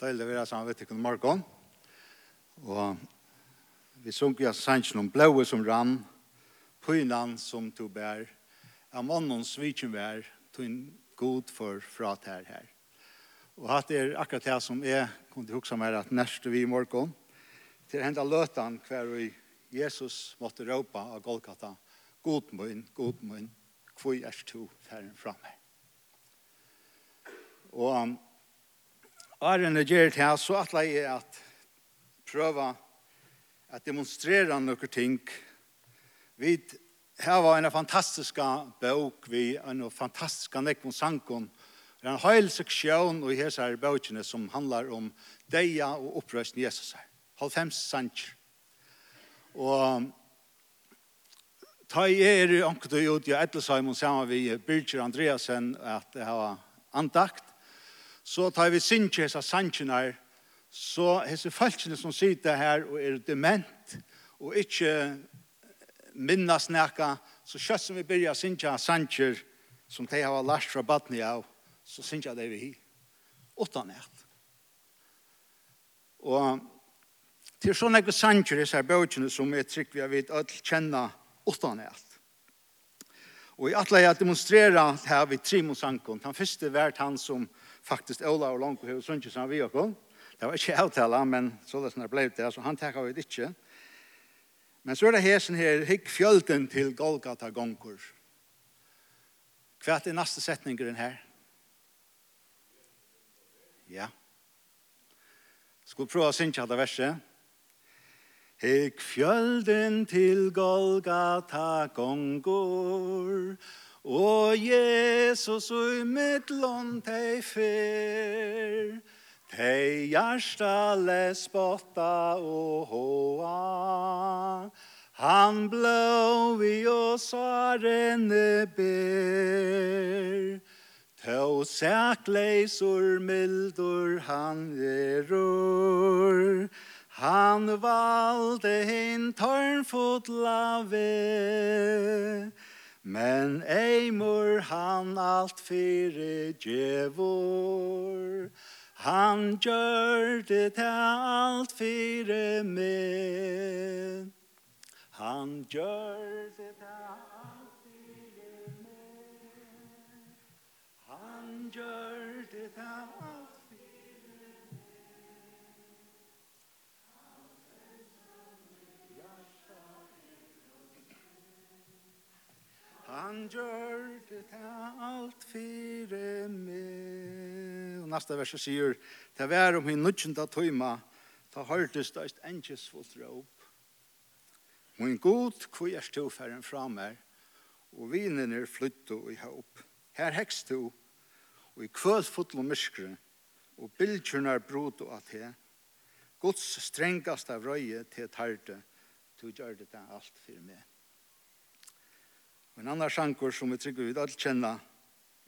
Deilig å være sammen med dere morgen. Og vi sunker jo sannsyn om blåe som rann, pynan som to bær, am mannen sviken vær, to en god for fratær her. Og hatt er akkurat det som er, kunne huske meg at neste vi i morgen, til henda løtan hver vi Jesus måtte råpa av Golgata, god munn, god munn, hvor er du ferden fra? Og Æren er gjør til så atler jeg at prøve at demonstrere noen ting. Vi har var en fantastisk bok, vi en fantastisk nekvån sankon. Det er en hel seksjon i hese her bøkene som handlar om deia og opprøsten Jesus her. Halvfems sanker. Og ta i er anket og ut i Edelsheim og sammen vi Birger Andreasen at det har antakt så tar vi sinje hessa sanjene her, så hese falskene som sitter her og er dement, og ikke minnas nekka, så kjøtt som vi byrja sinja sanjer som de har lært fra badni av, så synkje det vi hi. Åtta nekt. Og til sånne ekve sanjer i sær bøkene som er trygg vi har vidt ødel kjenna åtta nekt. Og i atle jeg demonstrera her vi Trimon Sankon. Han første vært han som faktisk Ola og Longo hevur sunnjus han og okkum. Det var ikke avtale, men så det snart ble det, så han takket vi det ikke. Men så er det hesen her, hikk fjölden til Golgata gongkur. Hva er neste setningen her? Ja. Skal vi prøve å synge det verset? Hikk fjölden til Golgata gongur, Og Jesus ui mittlån tei fyr, tei hjärsta lesbotta og hoa, han blå vi og sarene ber, Tå sækleisur mildur han erur, han valde hin tørnfotla ved, Men eimur han alt fyrir djevor, han gjør det alt fyrir meg. Han gjør det alt fyrir meg. Han gjør det alt alt fire meg. Og neste vers sier, det var om hun nødgjenda tøyma, ta hørtes da et enkjes fullt råp. Min god, hvor er stofæren fra meg, og vinen er flyttet i håp. Her hekst du, og i kvød og myskre, og bildkjørn er brot og at he. Guds strengast av røye til tarte, du gjør det alt for meg. En annan sjankur som vi trygger vi alle kjenner,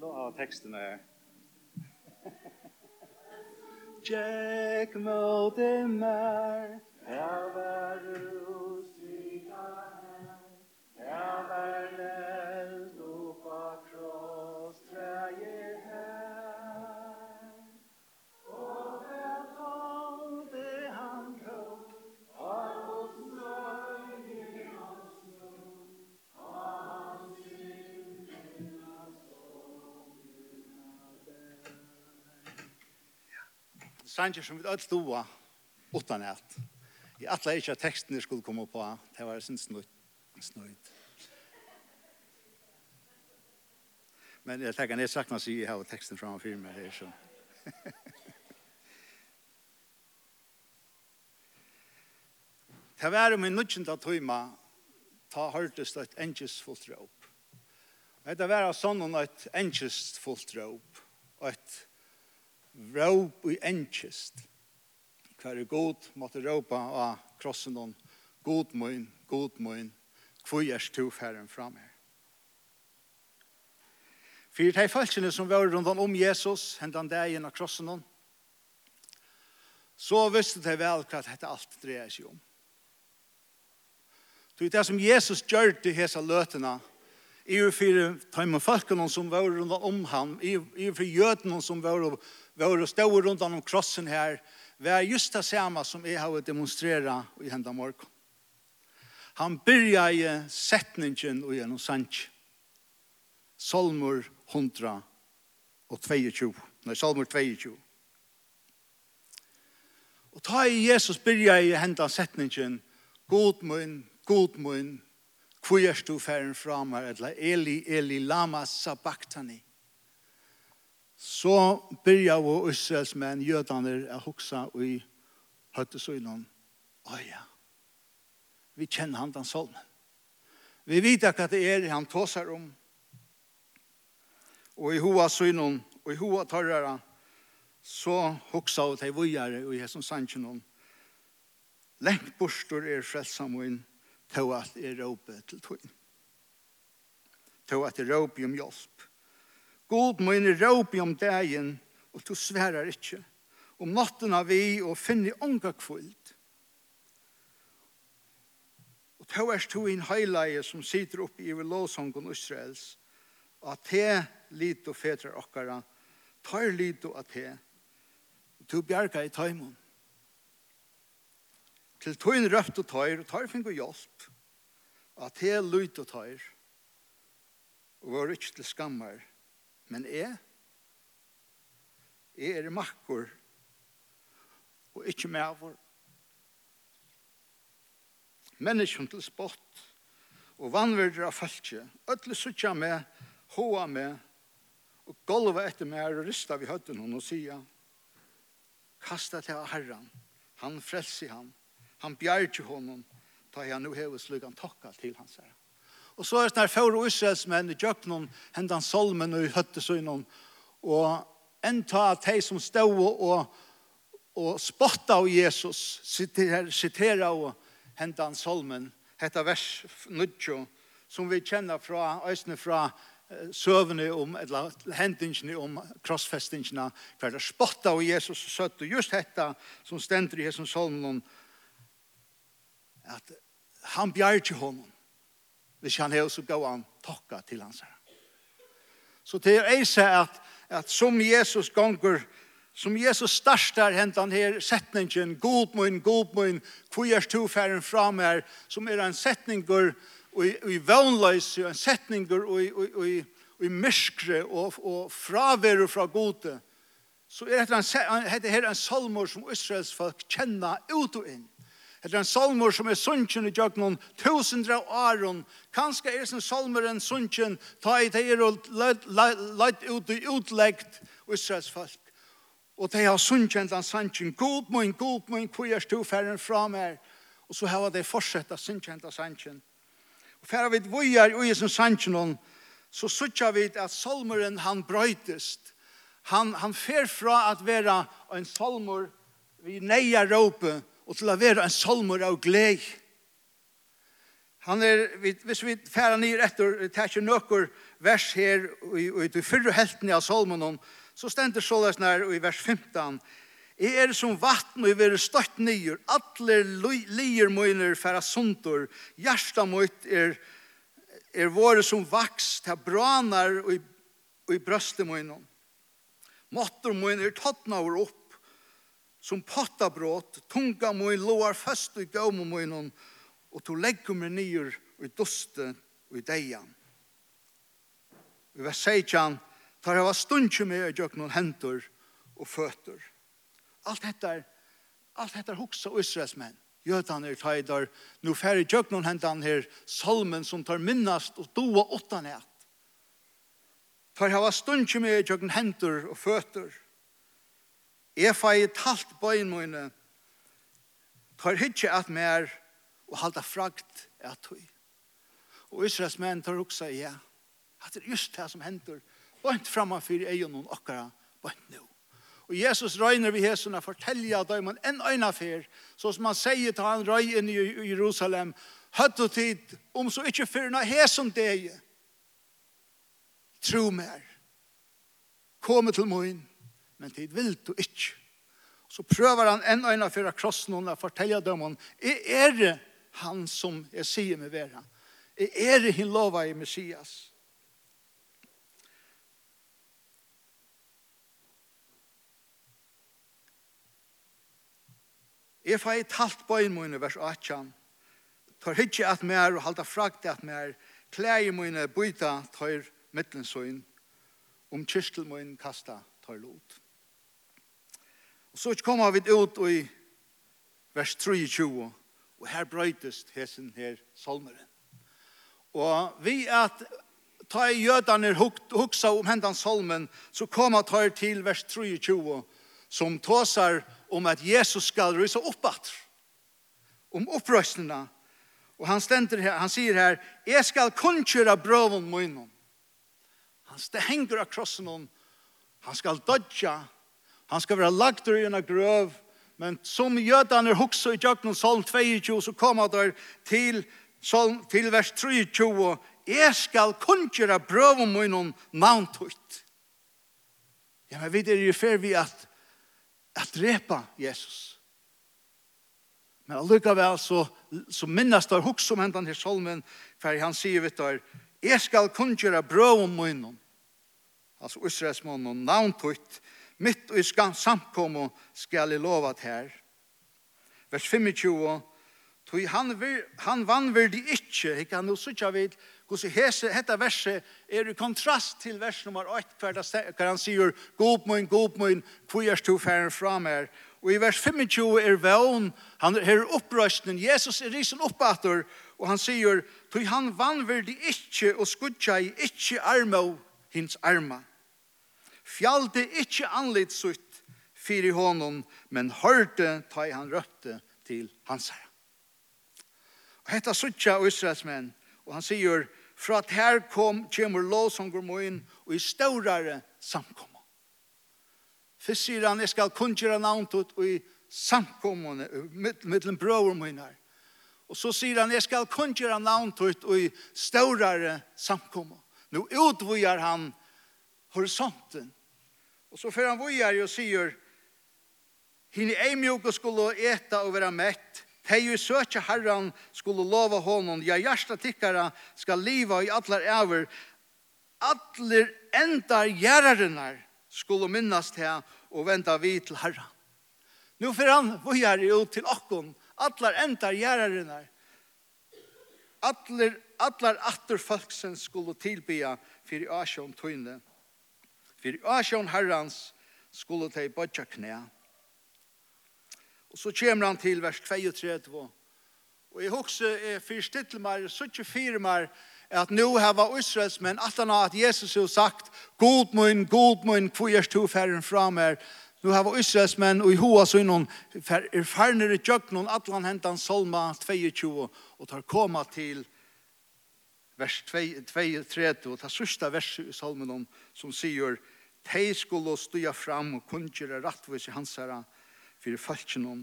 då av teksten är Jack mot det mer, her var sanger som vi alt stova utan ett. I alla ikkje att texten skulle komme på. Det var sin snøyt. Men jag tänker sakna jag jeg sig teksten fram og firma her, så. Det var om en nødgjent av tøyma ta hørtes et engesfullt råp. Det var sånn et engesfullt råp. Og et råp i enkjest. Hver er god måtte råpa av krossen hon, god mun, god mun, hvor er stå færen fram her. For de falskene som var rundt om Jesus, hentan dagen av krossen hon, så visste de vel hva dette alt dreier seg om. Så det som Jesus gjør til hese løtene, er jo for de folkene som var rundt om ham, er jo for jødene som var vi har rundt om krossen her, var just det samme som jeg har demonstreret i hendene morgen. Han byrja i setningen og gjennom sanj. Salmur 100 og 22. Nei, Salmur 22. Og ta i Jesus byrja i hendene setningen, God mun, god mun, hvor er du færen fra meg, eller Eli, Eli, lama sabachthani så byrja vår Israels menn, jødaner, er hoksa i høttesøgnen. Å ja, vi kjenner han den solmen. Vi vet hva det er han tåser om. Og i hoa synon, og i hoa tørrere, så hoksa og teg vujare og Jesus sannsjonon. Lengt bostor er frelsamoin, til at er råpe til tøyen. Til at er råpe om hjelp. God møyne råpi om dagen, og du sverar ikkje. Om natten av vi, og finne unga kvult. Og to er to in heilige som sitter oppe i lovsongen Israels, at te lit og fetrar okkara, tar lit og at te, og to bjerga i taimon. Til tøyn røft og tøyr, og tøyr finner hjelp, at te lit og tøyr, og var ikke til skammar, Men jeg, jeg er makker og ikke medover. Menneskjen til spott og vannverder av falskje. Øtle suttja med, hoa med og golva etter meg og rista vi høtten hon og sia kasta til herran han frelsi han han bjergje honom ta han nu heves slugan tokka til hans herran Og så er det her for Israels menn i Jøknon, hendan solmen og i Høttesøynon, og enda at de som stod og, og spotta av Jesus, sitera, sitera og hendan solmen, hetta vers 9, som vi kjenner fra, øsne fra søvne om, eller hendingene om krossfestingene, hver det spotta av Jesus og søtt, og just hetta som stender i Jesus solmen, at han bjerger honom, Hvis han har, så gav han takka til hans herre. Så det er eise at, at som Jesus gonger, som Jesus startar hentan her setningen, god mun, god mun, kvier to færen fram meg, som er en setninger i, i vannløys, en setninger i, i myskre og, og fraveru fra gode, så er dette her en salmor som Israels folk kjenner ut og inn. Eller en salmer som er sunnkjen i djøknen, tusindre av åren. Kanskje er sin salmer en sunnkjen, ta i det er og leit ut i utleggt Israels folk. Og de har sunnjen den sunnjen, god min, god min, hvor er stofæren fra meg. Og så har de fortsatt av sunnjen den sunnjen. Og færa vi vujar ui som sunnjen, så suttja vi at salmeren han brøytest. Han, han fer fra at vera en salmer vi neia råpe, og til å være en salmer av gled. Han er, hvis vi færer nir etter, det er ikke noen vers her, og i fyrre helten av salmen, så stender såles nær i vers 15, Jeg er som vatten og jeg vil støtt nyer. Alle lier møyner færa sundur. Gjersta møyt er, er våre som vaks. til branar og i, i brøstet møyner. Måtter møyner tattna over opp som pottabrot, tunga mun loar fast i gaumu munnen, og to legger meg nyer i duste og i deian. Vi var seitjan, tar hava stundje med i noen hentur og føtter. Alt dette er Allt heter hugsa Israels menn. Jötan er tajdar, nu færre noen hentan her salmen som tar minnast og doa åttan et. Tar hava stundje med noen hentur og fötter. Jeg fei talt bøyen mine, tar hitje at mer og halda fragt at høy. Og Israels menn tar også ja, at det er just det som hender, bøynt framfor egen og okkara, bøynt nå. Og Jesus røyner vi hesuna, fortelja forteller at man en øyna fyr, så som han sier til han røy inn i Jerusalem, høtt og tid, om så ikkje fyrna hesun deg, tro mer, komme til moin, men tid vil du ikke. Så prøver han en øyne for å krosse noen og fortelle dem om, er det han som jeg sier med vera? Er det hin lova i Messias? Jeg fai talt bøyen mine, vers 18. Tar hitje at mer og halda frakt at mer. Klæger mine byta tar mittelsøyn, Om um mine kasta tar lot så kommer vi ut i vers 23, og her brøytest hesen her salmeren. Og vi at ta i jødene huksa om hendan salmen, så kommer ta til vers 23, som tåsar om at Jesus skal rysa oppatt, om opprøstene, og han, stender her, han sier her, «Jeg skal kunngjøre brøven munnen». Han henger av krossen om, han skal dodja, Han skal være lagt i en grøv, men som jødene hukser i Jøgnen Salm 22, så kommer der til, salm, til vers 23, «Jeg skal kunnkjøre brøv om min navntøyt». Ja, men vi er jo fer vi at, at drepa Jesus. Men allikevel så, så minnes der hukser om hentan til salmen, for han sier, vet der, «Jeg skal kunngjøre brøv om min navntøyt». Altså Israels mån og navntøyt, mitt og i samkommu skal jeg lovat her. Vers 25, Tui han, vir, han vannverdi ikkje, ikkje han no sutja vid, hos hese, hetta verset er i kontrast til vers nummer 8, hver, han sier, god moin, god moin, hvor er stu færen fram her. Og i vers 25 er vevn, han er opprøsten, Jesus er risen oppater, og han sier, tui han vannverdi ikkje, og skutja i ikkje armo, hins arma fjallte ikkje anlitt sutt fyrir honom, men hørte ta i han røpte til hans herre. Og hetta suttja og Israelsmenn, og han sier, fra at her kom, kjemur lov som går må inn, og i staurare samkomma. Fyrst sier han, jeg skal kunngjera navnt ut, og i samkommene, mittlen brøver mine her. Og så sier han, jeg skal kunngjera navnt ut, og i staurare samkomma. Nu utvujar han horisonten Og så fyrir han vujar og sier, Hini ei mjuka skulle eta og vera mett, Hei jo søkja herran skulle lova honom, ja hjärsta tikkara skal liva i allar æver, allir endar gjerrarinnar skulle minnast her og venda vi til herran. Nu fer han vojar jo til okkon, allar endar gjerrarinnar, allir, allar atter folksen skulle tilbya fyrir asjon tøyne, Fyrir asjon herrans skulle de bodja knæ. Og så kommer han til vers 32. Og jeg husker er fyrst til meg, så ikke fire meg, at nå har var Israels, men at han har at Jesus har sagt, God mun, god mun, hvor er to færren fra meg. Nå har var Israels, men og i hoa så innom, er færnere tjøkken, og atlan hentan Salma 22, og tar koma til Israels vers 2-3, og ta sørste vers i salmen som sier, «Tei skulle støya fram og kunngjøre rattvis i hans herre, for falskjen om,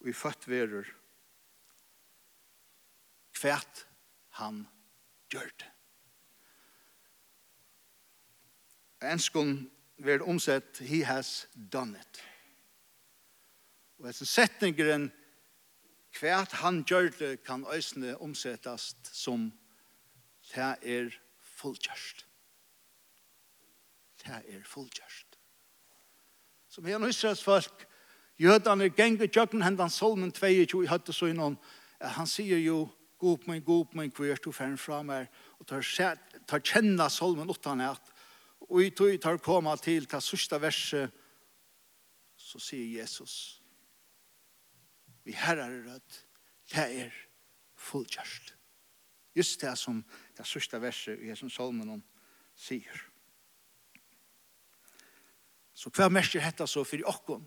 og i født verur, kvært han gjør det.» Enskon vil omsett, «He has done it.» Og etter setningeren, kvært han gjør det kan øsne omsettast som det er fullkjørst. Det er fullkjørst. Som her Israels folk, jødene ganger tjøkken hendan solmen 22 i høtte så innan, han sier jo, god min, god min, hvor er du ferdig fra meg, og tar, tar kjenne solmen utan at, og i tog tar koma til det sørste verset, så sier Jesus, vi herrar rødt, det er fullkjørst. Just det som det sørste verset i Jesus Salmen sier. Så hva merker dette så for åkken?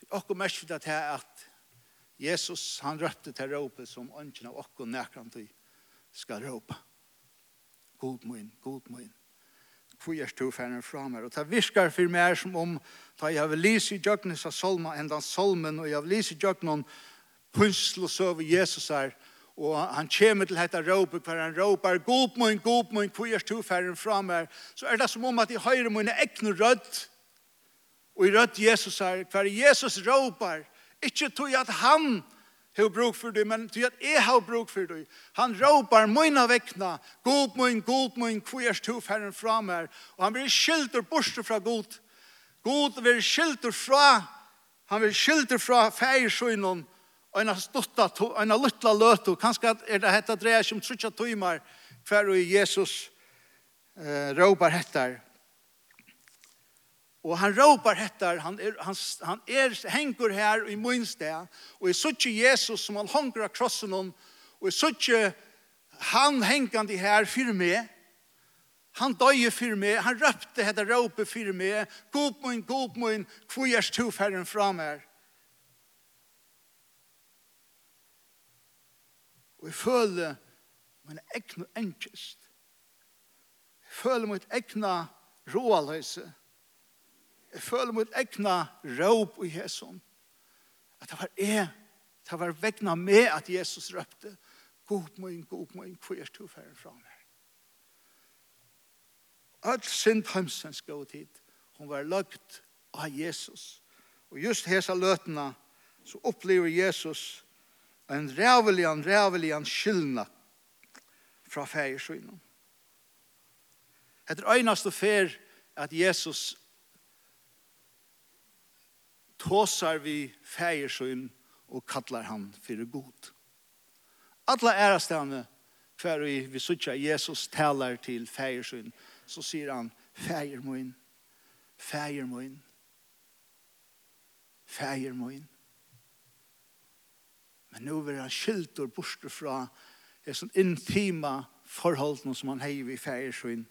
For åkken merker det til at Jesus han røpte til råpet som ønsken av åkken nærkant i skal råpe. God min, god min hvor er du ferdig fra meg. Og det virker for meg som om da jeg vil lise i døgnet av solmen, enda solmen, og jeg vil lise i døgnet djøknen punsel og søve Jesus her, og han kommer til dette råpet, for han råper, god min, god min, hvor er du ferdig fra meg?» Så er det som om at jeg hører mine ekne rødt, og i rødt Jesus her, for Jesus råper, ikke tog at han råper, har bruk for det, men til at jeg har bruk for det. Han råper mine vekkene, god min, god min, kvers to færren fra meg. Og han blir skilter borste fra god. God blir skilter fra, han blir skilter fra færsøgnen, og en stutta, en luttla løtu, kanskje er det hetta dreier som trutja tøymar, hver og Jesus eh, ropar hettar. Og han ropar hettar, han er, han, han är hängur här i minsta. Och i sådär Jesus som han hänger krossen om. Och i sådär han hängande här för mig. Han døye for meg, han røpte hette råpe for meg, god min, god min, hvor er to færren fra meg. Og jeg føler min egnu enkjest. Jeg føler mitt egna råaløse jeg føler mot egna råp i Jesus. At det var jeg, det var vegna med at Jesus røpte, god min, god min, hvor er du færre fra meg? All sin heimsens gå tid, hun var løgt av Jesus. Og just hesa løtene så opplever Jesus en rævelig, en rævelig, en skyldna fra færre. Etter øynast og fer at Jesus tåsar vi fägersyn og kallar han fyrir god. Alla ærastane till kvar vi, vi suttjar Jesus talar til fägersyn så sier han fägermoin, fägermoin, fägermoin. Men nu vil han skyltor bort från det som intima förhållanden som han heiv i fägersyn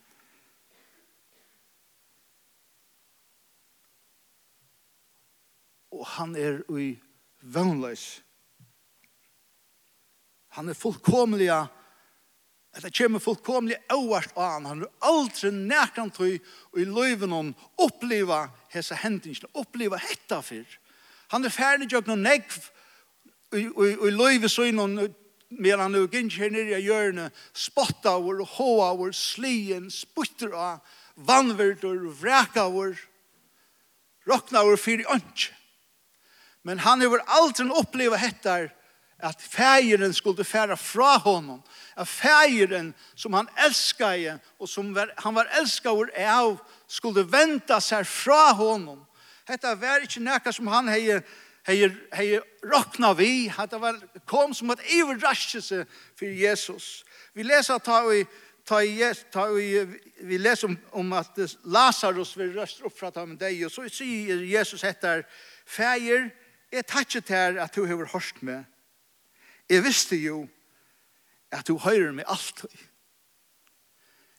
han er ui vannløs. Han er fullkomlig, at det kommer fullkomlig øverst av han. Han er aldri nærkant tøy og i løyven om oppleva hese hendingsene, oppleva hetta fyr. Han er ferdig jo noen negv og i løyve søgnen medan han er gynns her nere i hjørne, spotta vår, hoa vår, slien, sputter av, vannverdur, vreka vår, rokna vår fyri ønsk. Men han har aldri oppleva hettar att fægeren skulle færa fra honom. At fægeren som han älskade och som han var älskad av skulle vänta sig fra honom. Hetta var ikkje nekka som han hei hei hei rokna vi at det var kom som at evig raskelse for Jesus. Vi leser ta i ta i ta i vi leser om, om at Lazarus vil røst opp fra med deg og så sier Jesus etter fejer Jeg takker til at du har hørt meg. Jeg visste jo at du hører meg alltid.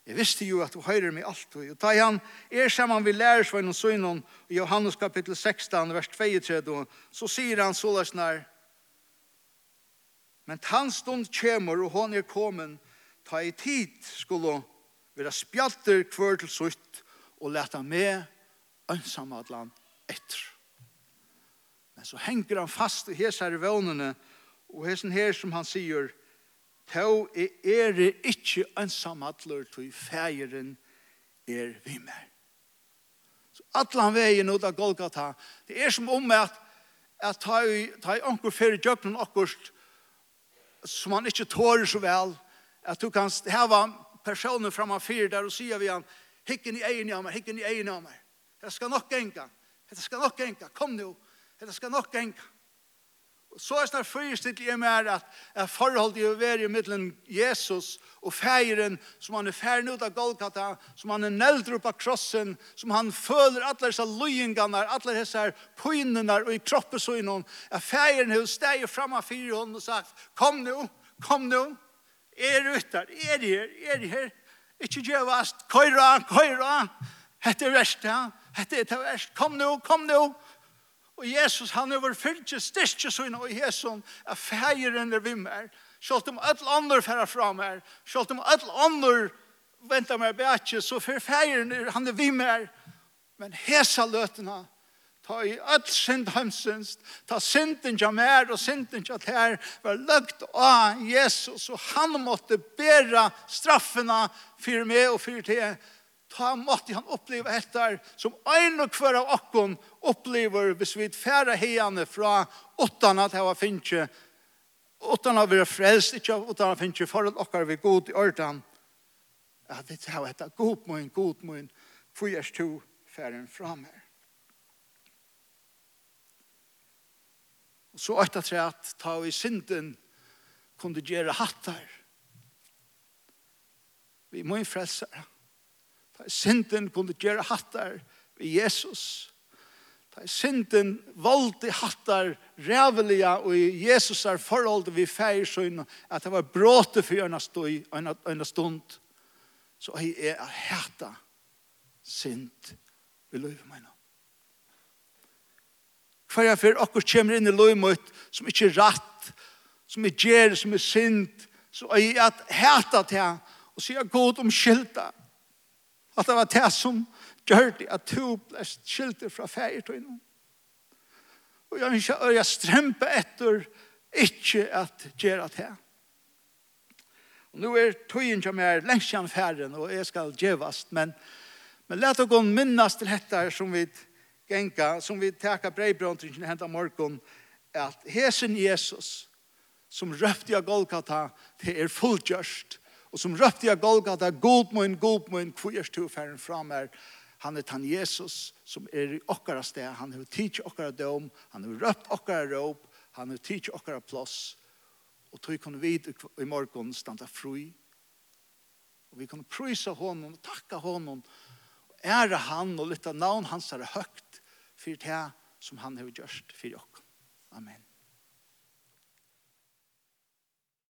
Jeg visste jo at du hører meg alltid. Og ta han, er sammen vi lærer seg noen søgnen i Johannes kapittel 16, vers 32, så sier han så løsner, men han stund kommer, og hon er kommet, ta i tid skulle være spjalter kvør til sutt, og leta med ønsamadlan etter. Men så henger han fast i hesar i vånene, og hesen her som han sier, «Tå er ere ikkje ønsam atler, tog fægeren er vi mer». Så atlan veien ut av Golgata, det er som om at at ta i, ta i anker fyrir djøknen akkurst som han ikkje tårer så vel at du kan heva personen framan fyrir der og sier vi han hikken i egen av meg, hikken i egen av meg det skal nok enka, det skal nok enka kom nu, Det skal nok enga. Så er det fyrstilt i mer at, at å være i middelen Jesus og feiren som han er færen ut av Golgata, som han er neldre opp av krossen, som han føler alle disse løyingene, alle disse poinene og i kroppen så innom. Jeg feiren har steg frem av fire hånd og sagt, kom nå, kom nå, er ute, er her, er her, ikke gjøvast, køyra, køyra, hette er verst, ja, hette er verst, kom nå, kom nå, kom nå, Og Jesus, han er vår fyrtje styrtje sånn, og Jesus er feiren er vimmer. Sjalt om alle andre færa fra meg, sjalt om alle andre venter meg bætje, så for feiren er han er vimmer. Men hesa løtene, ta i all synd hemsens, ta synden ja mer og synden ja ter, var løgt av Jesus, og han måtte bæra straffene for meg og for te ta måtte han oppleva etter som en og hver av okken opplever hvis vi færre heiene fra åttene til å finne åttene vi er frelst, ikke åttene finne foran okker vi god i ørten. Ja, det er etter god min, god min, for jeg stod færen fra meg. Og så etter tre at ta i synden kunne gjøre hattar. Vi må jo frelse. Ja. Ta synden kunne gjøre hattar vi Jesus. Ta synden valgte hattar rævelige og i Jesus er forhold vi feir søgn at det var bråte for en stund, en stund. Så jeg er hætta synd vi løyver meg nå. Hver jeg for akkur kommer inn i løymøtt som ikke er ratt, som er gjer, som er synd, så jeg at hæta til og sier god om skylda. At det var det som gjør det at du ble skilte fra feir til innom. Og jeg ønsker at jeg strempe etter ikke at gjøre det. Og nå er tøyen som er lengst igjen ferden, og jeg skal gjøvast, men, men let dere minnes til dette som vi genka, som vi teka breibbrøntringen henta morgon, at hesen Jesus, som røpte av Golgata, det er fullgjørst, og som røpte jeg Golgata, god min, god min, hvor er færen fram her? Han er tan Jesus som er i okkara sted, han har tidsi okkara dom, han har røpt okkara råp, han har tidsi okkara plås, og tog kunne vi i morgon standa fri, og vi kunne prysa honom, og takka honom, og æra han, og lytta navn hans er høgt, fyrir det som han har gjort fyrir okkara. Amen.